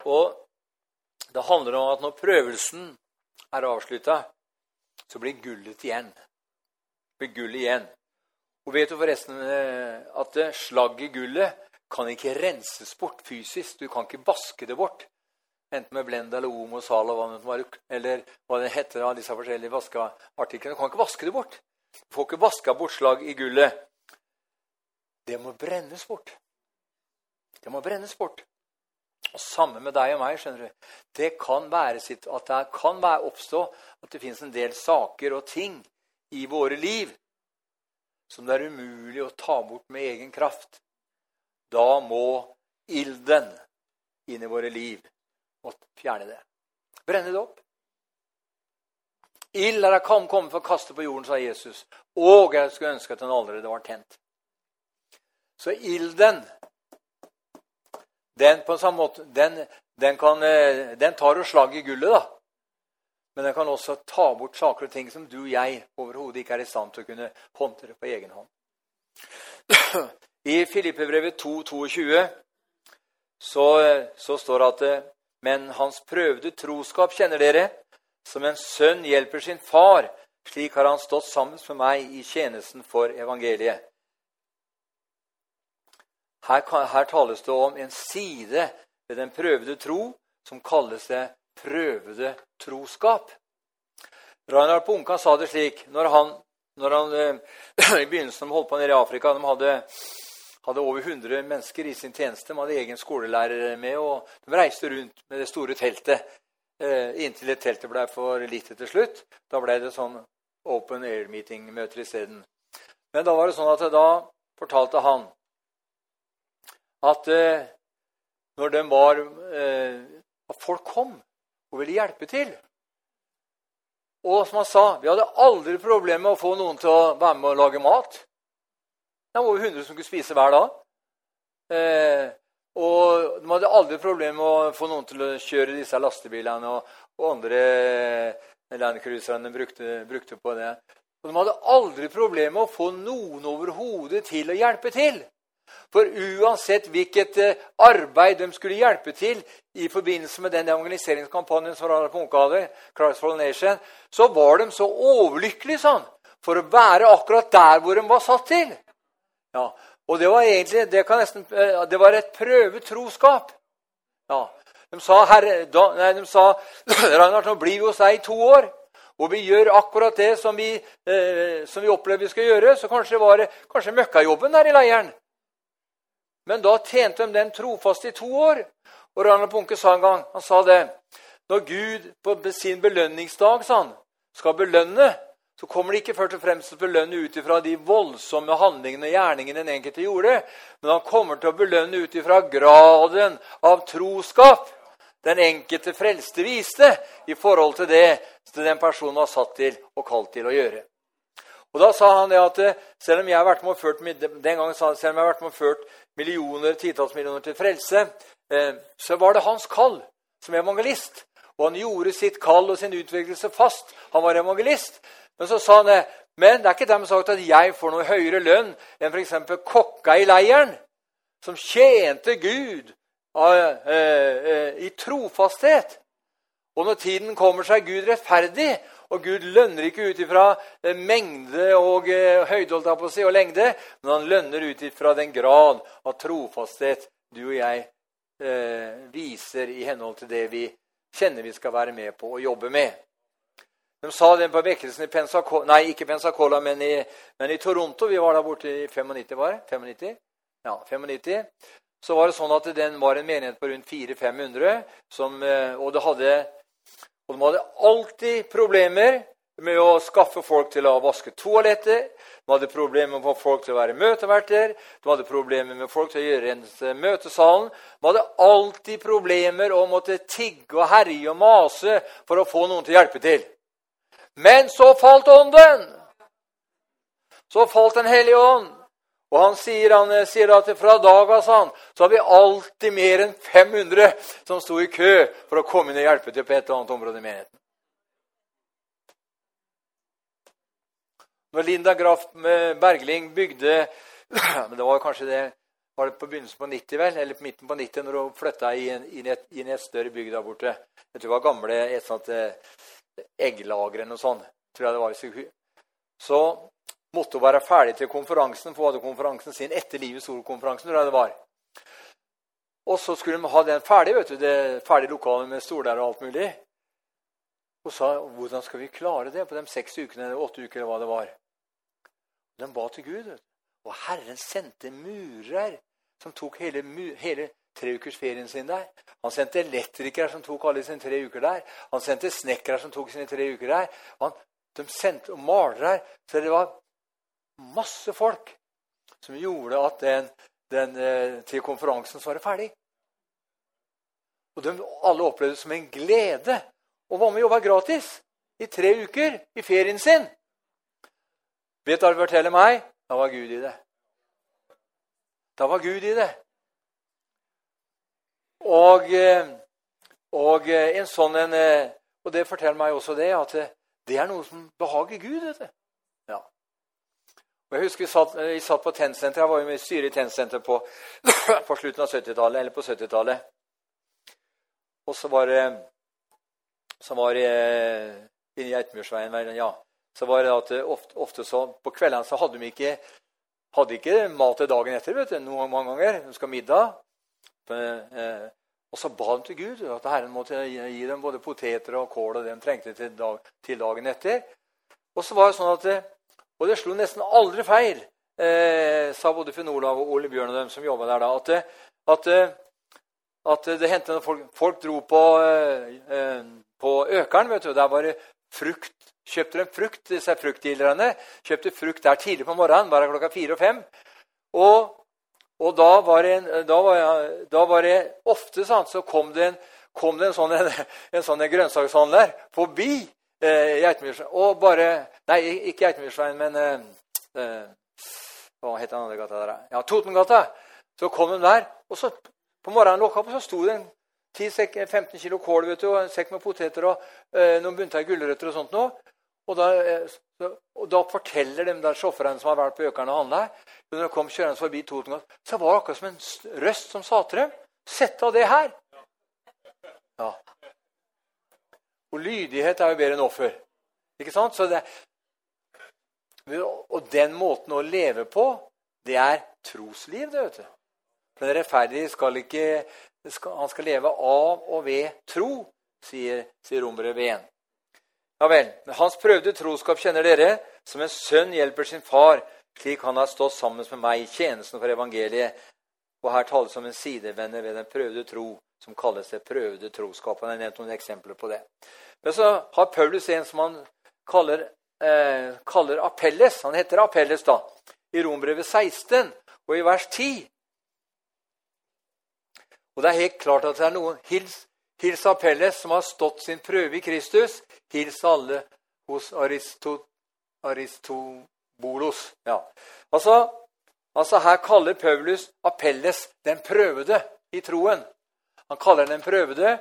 Og det handler om at når prøvelsen er avslutta, så blir gullet igjen. Blir gullet igjen. Og vet du forresten eh, at slagget, gullet, kan ikke renses bort fysisk. Du kan ikke vaske det bort. Enten med Blend eller Omo Sal eller hva det heter av disse forskjellige vaskeartiklene. Du kan ikke vaske det bort. Du får ikke vaska bort slag i gullet. Det må brennes bort. Det må brennes bort. Og Sammen med deg og meg. skjønner du. Det kan være sitt, at det kan være oppstå at det finnes en del saker og ting i våre liv som det er umulig å ta bort med egen kraft. Da må ilden inn i våre liv og fjerne det. Brenne det opp. Ild er kommet for å kaste på jorden, sa Jesus. Og jeg skulle ønske at den allerede var tent. Så ilden den på samme måte, den, den, kan, eh, den tar jo slag i gullet, da. Men den kan også ta bort saker og ting som du og jeg overhodet ikke er i stand til å kunne håndtere på egen hånd. [CLEARS THROAT] I Filippebrevet 2,22 så, så står det at eh, Men hans prøvde troskap kjenner dere. Som en sønn hjelper sin far, slik har han stått sammen med meg i tjenesten for evangeliet. Her, her, tales det om en side ved den prøvede tro som kalles det prøvede troskap. Reinhard Punkan sa det slik når han, når han eh, [CLEARS THROAT] i begynnelsen holdt på nede i Afrika De hadde, hadde, over 100 mennesker i sin tjeneste. De hadde egen skolelærer med, og de reiste rundt med det store teltet eh, inntil det teltet ble for lite til slutt. Da ble det sånn open air meeting-møter isteden. Men da var det sånn at da fortalte han at eh, når de var eh, At folk kom og ville hjelpe til. Og som han sa, vi hadde aldri problemer med å få noen til å være med og lage mat. Det var over 100 som kunne spise hver dag. Eh, og de hadde aldri problemer med å få noen til å kjøre disse lastebilene og, og andre landcruiserne brukte, brukte på det. Og de hadde aldri problemer med å få noen overhodet til å hjelpe til. For uansett hvilket eh, arbeid de skulle hjelpe til i forbindelse med den evangeliseringskampanjen som var på Ungkade, Christ Nation, så var de så overlykkelige sånn, for å være akkurat der hvor de var satt til. Ja, og det var egentlig det, nesten, eh, det var et prøvetroskap. Ja, de sa, herre, da, nei, de sa [CLEARS THROAT] 'Ragnar, nå blir vi hos deg i to år. Og vi gjør akkurat det som vi, eh, som vi opplever vi skal gjøre. Så kanskje var det kanskje møkkajobben der i leiren. Men da tjente de den trofast i to år. Og Ragnar Punke sa en gang han sa det, Når Gud på sin belønningsdag sa han, skal belønne, så kommer det ikke først og fremst til å belønne ut ifra de voldsomme handlingene og gjerningene den enkelte gjorde, men han kommer til å belønne ut ifra graden av troskap den enkelte frelste viste i forhold til det den personen var satt til og kalt til å gjøre. Og Da sa han det at eh, selv om jeg har vært med og ført, den gangen sa han, selv om jeg har vært med og ført millioner, titalls millioner til frelse, eh, så var det hans kall som evangelist. Og han gjorde sitt kall og sin utviklelse fast. Han var evangelist. Men så sa han det. Men det er ikke dermed sagt at jeg får noe høyere lønn enn f.eks. kokka i leiren, som tjente Gud eh, i trofasthet. Og når tiden kommer, så er Gud rettferdig. Og Gud lønner ikke ut ifra eh, mengde og eh, høyde si, og lengde, men han lønner ut ifra den grad av trofasthet du og jeg eh, viser i henhold til det vi kjenner vi skal være med på å jobbe med. De sa det på vekkelsen i Pensacola, nei, ikke Pensacola, men i, men i Toronto. Vi var der borte i 95, var det? 95? Ja, 95. Så var det sånn at den var en menighet på rundt 400-500, eh, og og de hadde alltid problemer med å skaffe folk til å vaske toaletter. De hadde problemer med å få folk til å være møteverter. De hadde problemer med folk til å gjøre rense møtesalen. De hadde alltid problemer og måtte tigge og herje og mase for å få noen til å hjelpe til. Men så falt Ånden! Så falt Den hellige ånd. Og han sier, han eh, sier at fra dag av sånn, så har vi alltid mer enn 500 som sto i kø for å komme inn og hjelpe til på et eller annet område i menigheten. Når Linda Graff Bergling bygde [CLEARS THROAT] men Det var kanskje det var det på begynnelsen på 90, vel, eller på midten på 90, når hun flytta inn, i et større bygg der borte. Jeg tror det var gamle et sånt eh, egglagre eller noe sånt. tror jeg det var. Så måtte hun være ferdig til konferansen, for hun hadde konferansen sin etter Livets Ord-konferansen. tror jeg det var. Og så skulle de ha den ferdig, vet du, det ferdig lokalet med stoler og alt mulig. Og sa hvordan skal vi klare det på de seks ukene eller åtte uker eller hva det var. De ba til Gud. Og Herren sendte murer som tok hele, hele treukersferien sin der. Han sendte elektrikere som tok alle sine tre uker der. Han sendte snekkere som tok sine tre uker der. Han, de sendte og malere. Så det var masse folk som gjorde at den, den eh, til konferansen så var det ferdig. Og de alle opplevde det som en glede å være med og jobbe gratis i tre uker i ferien sin. Vet det forteller meg? Da var Gud i det. Da var Gud i det. Og, eh, og eh, en sånn en, eh, og det forteller meg også det, at det er noe som behager Gud. vet du. Ja. Og jeg husker Vi satt, vi satt på Tennsenteret. Jeg var jo med styret i Tennsenteret på, [CLEARS THROAT] på slutten av 70-tallet. Eller på 70-tallet. Og så var det så var det i Geitmyrsveien ja, så var det at ofte, ofte så, På kveldene så hadde de ikke, hadde ikke mat til dagen etter. vet du, noen mange ganger. De skal ha middag. Eh, og så ba de til Gud at Herren måtte gi dem både poteter og kål og det de trengte til, dag, til, dagen etter. Og så var det sånn at, og det slo nesten aldri feil, eh, sa både Finn Olav og Ole Bjørn og dem som jobba der da, at, at, at det hendte folk, folk dro på, eh, på Økeren. vet du, Der var det frukt kjøpte de frukt, disse fruktdealerne. Kjøpte frukt der tidlig på morgenen, bare klokka fire og fem. Og, og da, var det, da, var, da, var det, ofte sånn, så kom det en, kom det en sånn, en, [LAUGHS] en sånn grønnsakshandler forbi eh, Geitmyrsveien. Og bare Nei, ikke Geitmyrsveien, men eh, eh, Hva het den andre gata der? Ja, Totengata. Så kom hun der. Og så på morgenen lukka opp, og så sto det en 10-15 kilo kål vet du, og en sekk med poteter og eh, noen bunter gulrøtter og sånt noe. Og da, eh, og da, forteller de der sjåførene som har vært på Økeren og handla, når de kom kjørende forbi Toten, så var det akkurat som en røst som sa til dem Sett av det her! Ja. Og lydighet er jo bedre enn offer. Ikke sant? Det, og den måten å leve på, det er trosliv, det, vet du. Den rettferdige skal ikke skal, Han skal leve av og ved tro, sier, sier Rombrevet 1. Ja vel. Hans prøvde troskap kjenner dere, som en sønn hjelper sin far, slik han har stått sammen med meg i tjenesten for evangeliet. Og her tales om en sidevenner ved den prøvde tro, som kalles det prøvde troskap. Han har nevnt noen eksempler på det. Men så har Paulus en som han kaller, eh, kaller Apelles. Han heter Apelles, da. I Rombrevet 16 og i vers 10. Og det er helt klart at det er noen hils Hils Apelles, som har stått sin prøve i Kristus. Hils alle hos Aristo, Aristobolos. Ja. Altså, altså, her kaller Paulus Apelles den prøvede i troen. Han kaller den prøvede,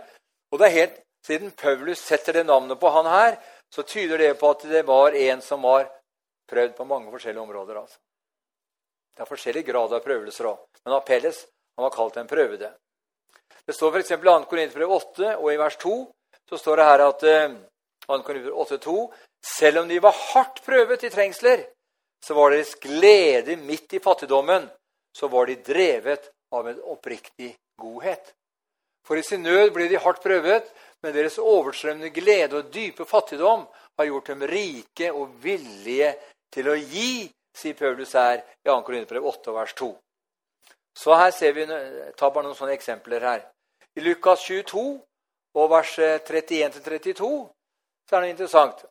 og det er helt siden Paulus setter det navnet på han her, så tyder det på at det var en som var prøvd på mange forskjellige områder. Altså. Det er forskjellig grad av prøvelser òg. Men Apelles han var kalt den prøvede. Det står f.eks. i 2. Korinterbrev 8, og i vers 2 så står det her at 2. Eh, 8, 2, selv om de var hardt prøvet i trengsler, så var deres glede midt i fattigdommen. Så var de drevet av en oppriktig godhet. For i sin nød ble de hardt prøvet, men deres overstrømmende glede og dype fattigdom har gjort dem rike og villige til å gi, sier Paulus her i 2. Korinterbrev 8, vers 2. Så her ser vi, ta bare noen sånne eksempler her. I Lukas 22 og vers 31-32 så er det interessant.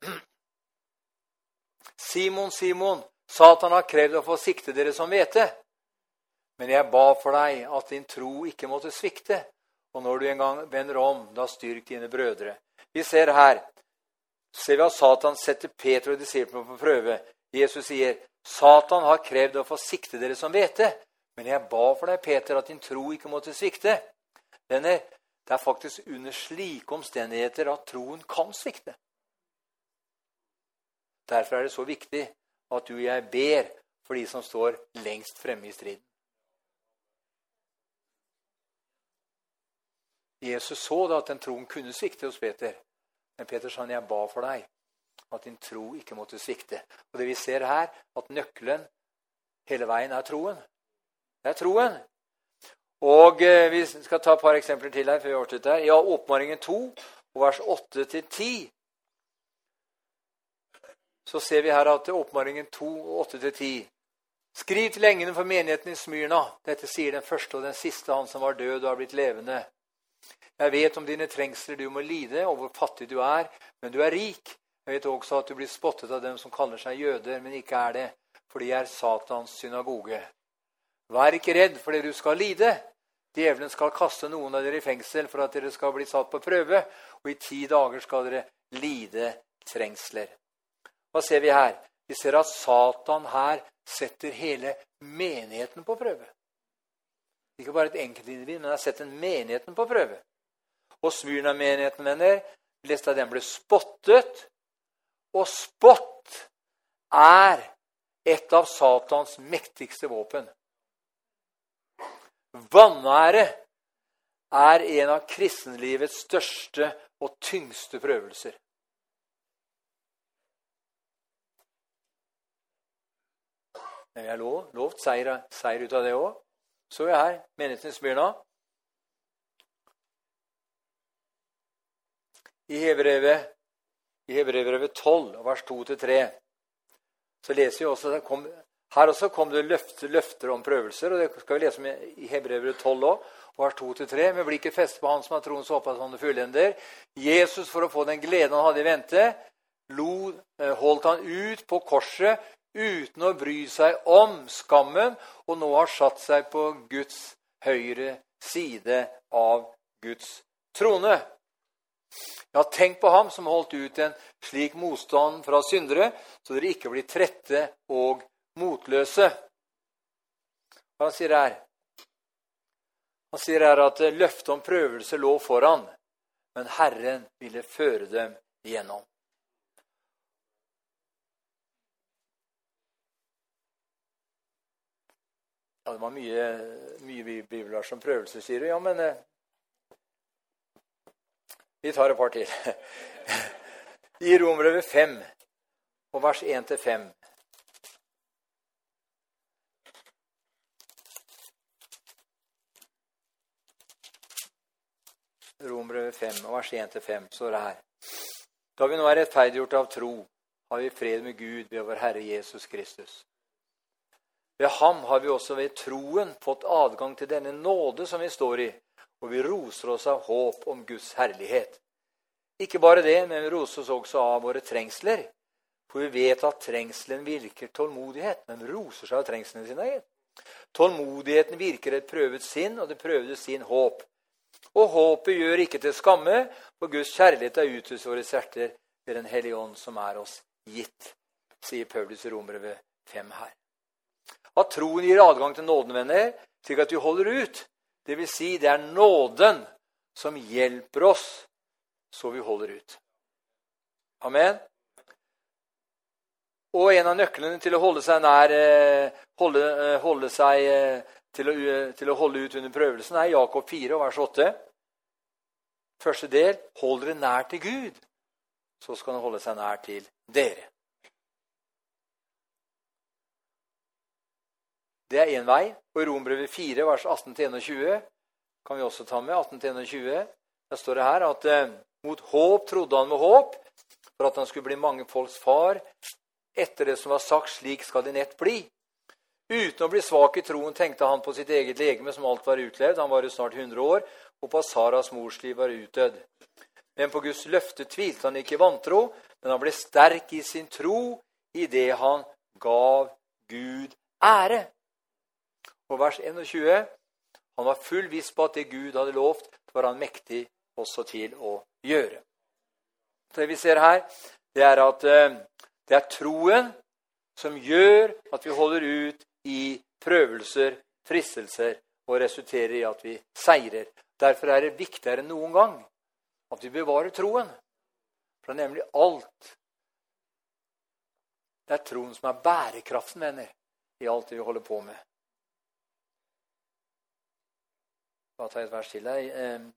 Simon, Simon, Satan har krevd å få sikte dere som hvete. Men jeg ba for deg at din tro ikke måtte svikte. Og når du en gang vender om, da styrk dine brødre. Vi ser her ser vi at Satan setter Peter og disiplene på prøve. Jesus sier, 'Satan har krevd å få sikte dere som hvete.' Men jeg ba for deg, Peter, at din tro ikke måtte svikte. Denne, det er faktisk under slike omstendigheter at troen kan svikte. Derfor er det så viktig at du og jeg ber for de som står lengst fremme i striden. Jesus så da at den troen kunne svikte hos Peter. Men Peter sa jeg ba for deg at din tro ikke måtte svikte. Og det vi ser her, at nøkkelen hele veien er troen. Det er troen. Og eh, Vi skal ta et par eksempler til her. før vi avslutter. Ja, Åpenbaringen 2, vers 8-10 så ser vi her at åpenbaringen 2, 8-10 Skriv til engene for menigheten i Smyrna. Dette sier den første og den siste, han som var død og har blitt levende. Jeg vet om dine trengsler du må lide, og hvor fattig du er, men du er rik. Jeg vet også at du blir spottet av dem som kaller seg jøder, men ikke er det, for de er Satans synagoge. Vær ikke redd for det du skal lide. Djevelen skal kaste noen av dere i fengsel for at dere skal bli satt på prøve, og i ti dager skal dere lide trengsler. Hva ser vi her? Vi ser at Satan her setter hele menigheten på prøve. Ikke bare et enkeltindivid, men har sett en menigheten på prøve. Og Smyrna-menigheten, venner, leste at den ble spottet. Og spott er et av Satans mektigste våpen. Vanære er en av kristenlivets største og tyngste prøvelser. Men vi har lov, lovt seier, seier, ut av det òg. Så er her menigheten i Smyrna. I Hebrevet, i Hebrevet 12, vers 2-3, så leser vi også at det kom, Her også kom det løfter, løfter, om prøvelser, og det skal vi lese om i Hebrevet 12 òg, vers 2-3. Med blikket festet på Han som har troens opphavsmann og fullender. Jesus, for å få den gleden han hadde i vente, eh, holdt han ut på korset uten å bry seg om skammen, og nå har satt seg på Guds høyre side av Guds trone. Ja, tenk på ham som holdt ut en slik motstand fra syndere, så dere ikke blir trette og motløse. Hva han sier her? Han sier her at løftet om prøvelse lå foran, men Herren ville føre dem igjennom. Ja, det var mye, mye bibler som prøvelse, sier du. Ja, men eh, vi tar et par til. [LAUGHS] I Romerbrevet 5 og vers 1-5. Romerbrevet 5 vers 1-5 står det her. Da vi nå er rettferdiggjort av tro, har vi fred med Gud ved vår Herre Jesus Kristus. Ved ham har vi også ved troen fått adgang til denne nåde som vi står i, og vi roser oss av håp om Guds herlighet. Ikke bare det, men vi roser oss også av våre trengsler. For vi vet at trengselen virker tålmodighet. Men roser seg av trengslene sine. Tålmodigheten virker et prøvet sinn, og det prøvde sin håp. Og håpet gjør ikke til skamme, for Guds kjærlighet er utøst våre hjerter ved Den hellige ånd som er oss gitt, sier Paulus i Romere 5 her. At troen gir adgang til nåden, venner, slik at vi holder ut. Det vil si, det er nåden som hjelper oss så vi holder ut. Amen. Og en av nøklene til å holde seg nær eh, holde, eh, holde seg, eh, til, å, til, å, holde ut under prøvelsen, er Jakob 4, vers 8. Første del hold dere nær til Gud, så skal han holde seg nær til dere. Det er én vei. Og i Rombrevet 4, vers 18-21 kan vi også ta med. 18-21. Der står det her at eh, mot håp trodde han med håp, for at han skulle bli mange folks far. Etter det som var sagt, slik skal det nett bli. Uten å bli svak i troen tenkte han på sitt eget legeme, som alt var utlevd. Han var jo snart 100 år, og på at Saras mors liv var utdødd. Men på Guds løfte tvilte han ikke i vantro, men han ble sterk i sin tro i det han gav Gud ære. Og vers 21 han var full viss på at det Gud hadde lovt, var han mektig også til å gjøre. Det vi ser her, det er at eh, det er troen som gjør at vi holder ut i prøvelser, fristelser, og resulterer i at vi seirer. Derfor er det viktigere enn noen gang at vi bevarer troen. For det er nemlig alt. Det er troen som er bærekraften, venner, i alt det vi holder på med. Da tar jeg et vers til. Eh,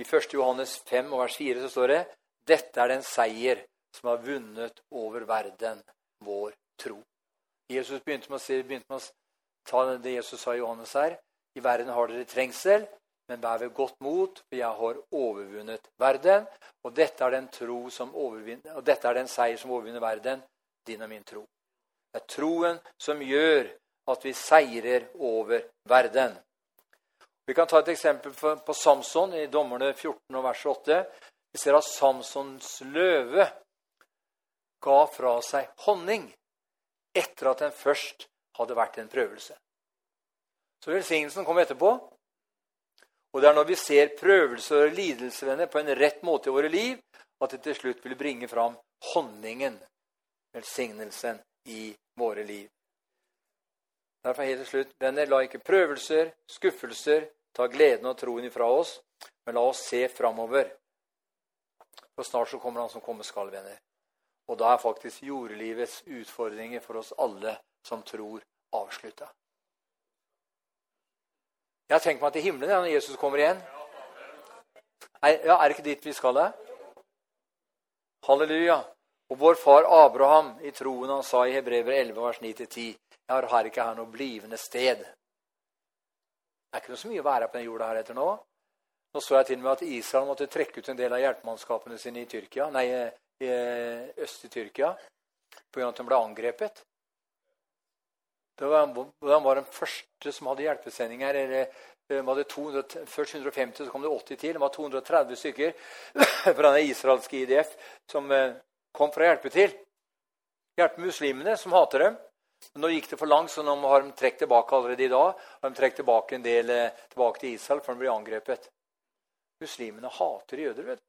I 1. Johannes 5 vers 4 så står det dette er den seier som har vunnet over verden, vår tro. Jesus begynte med å, si, begynte med å ta det Jesus sa i Johannes her. I verden har dere trengsel, men vær ved godt mot, for jeg har overvunnet verden. Og dette er den, og dette er den seier som overvinner verden, din og min tro. Det er troen som gjør at vi seirer over verden. Vi kan ta et eksempel på Samson i Dommerne 14 og vers 8. Vi ser at Samsons løve ga fra seg honning etter at den først hadde vært en prøvelse. Så velsignelsen kom etterpå. Og det er når vi ser prøvelser og lidelser på en rett måte i våre liv, at det til slutt vil bringe fram honningen, velsignelsen, i våre liv. Derfor helt til slutt, venner, la ikke prøvelser, skuffelser, ta gleden og troen ifra oss, men la oss se framover. For snart så kommer han som kommer skal, venner. Og da er faktisk jordlivets utfordringer for oss alle som tror, avslutta. Jeg har tenkt meg til himmelen når Jesus kommer igjen. Ja, er det ikke dit vi skal? det? Halleluja. Og vår far Abraham i troen han sa i Hebrever 11, vers 9-10.: Jeg har her ikke her noe blivende sted. Det er ikke noe så mye å være på den jorda her etter nå. Nå så jeg til og med at Israel måtte trekke ut en del av hjelpemannskapene sine i Tyrkia, nei, i øst i Tyrkia pga. at de ble angrepet. Var, de var den første som hadde hjelpesendinger. Eller, de hadde 200, først 150, så kom det 80 til. Det var 230 stykker [COUGHS] fra den israelske IDF som eh, kom for å hjelpe til. Hjelpe muslimene, som hater dem. Nå gikk det for langt, så nå har de trukket tilbake allerede i dag. Har de trukket tilbake en del eh, tilbake til Israel, for de blir angrepet. Muslimene hater jøder. vet du.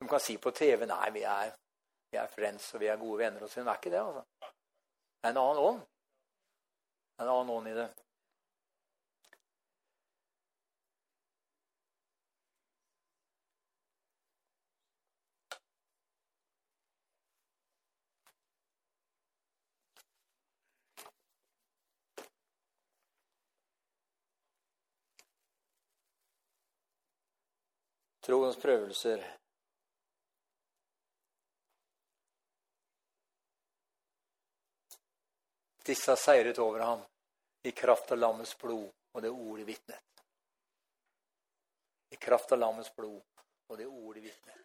De kan si på TV nei, vi er, vi er friends og vi er gode venner. Og så, det er ikke det. altså. Det er en annen ånd. Det er en annen ånd i det. troens prøvelser. Disse har seiret over ham i kraft av lammets blod og det ordet vitnet. I kraft av lammets blod og det ordet vitnet.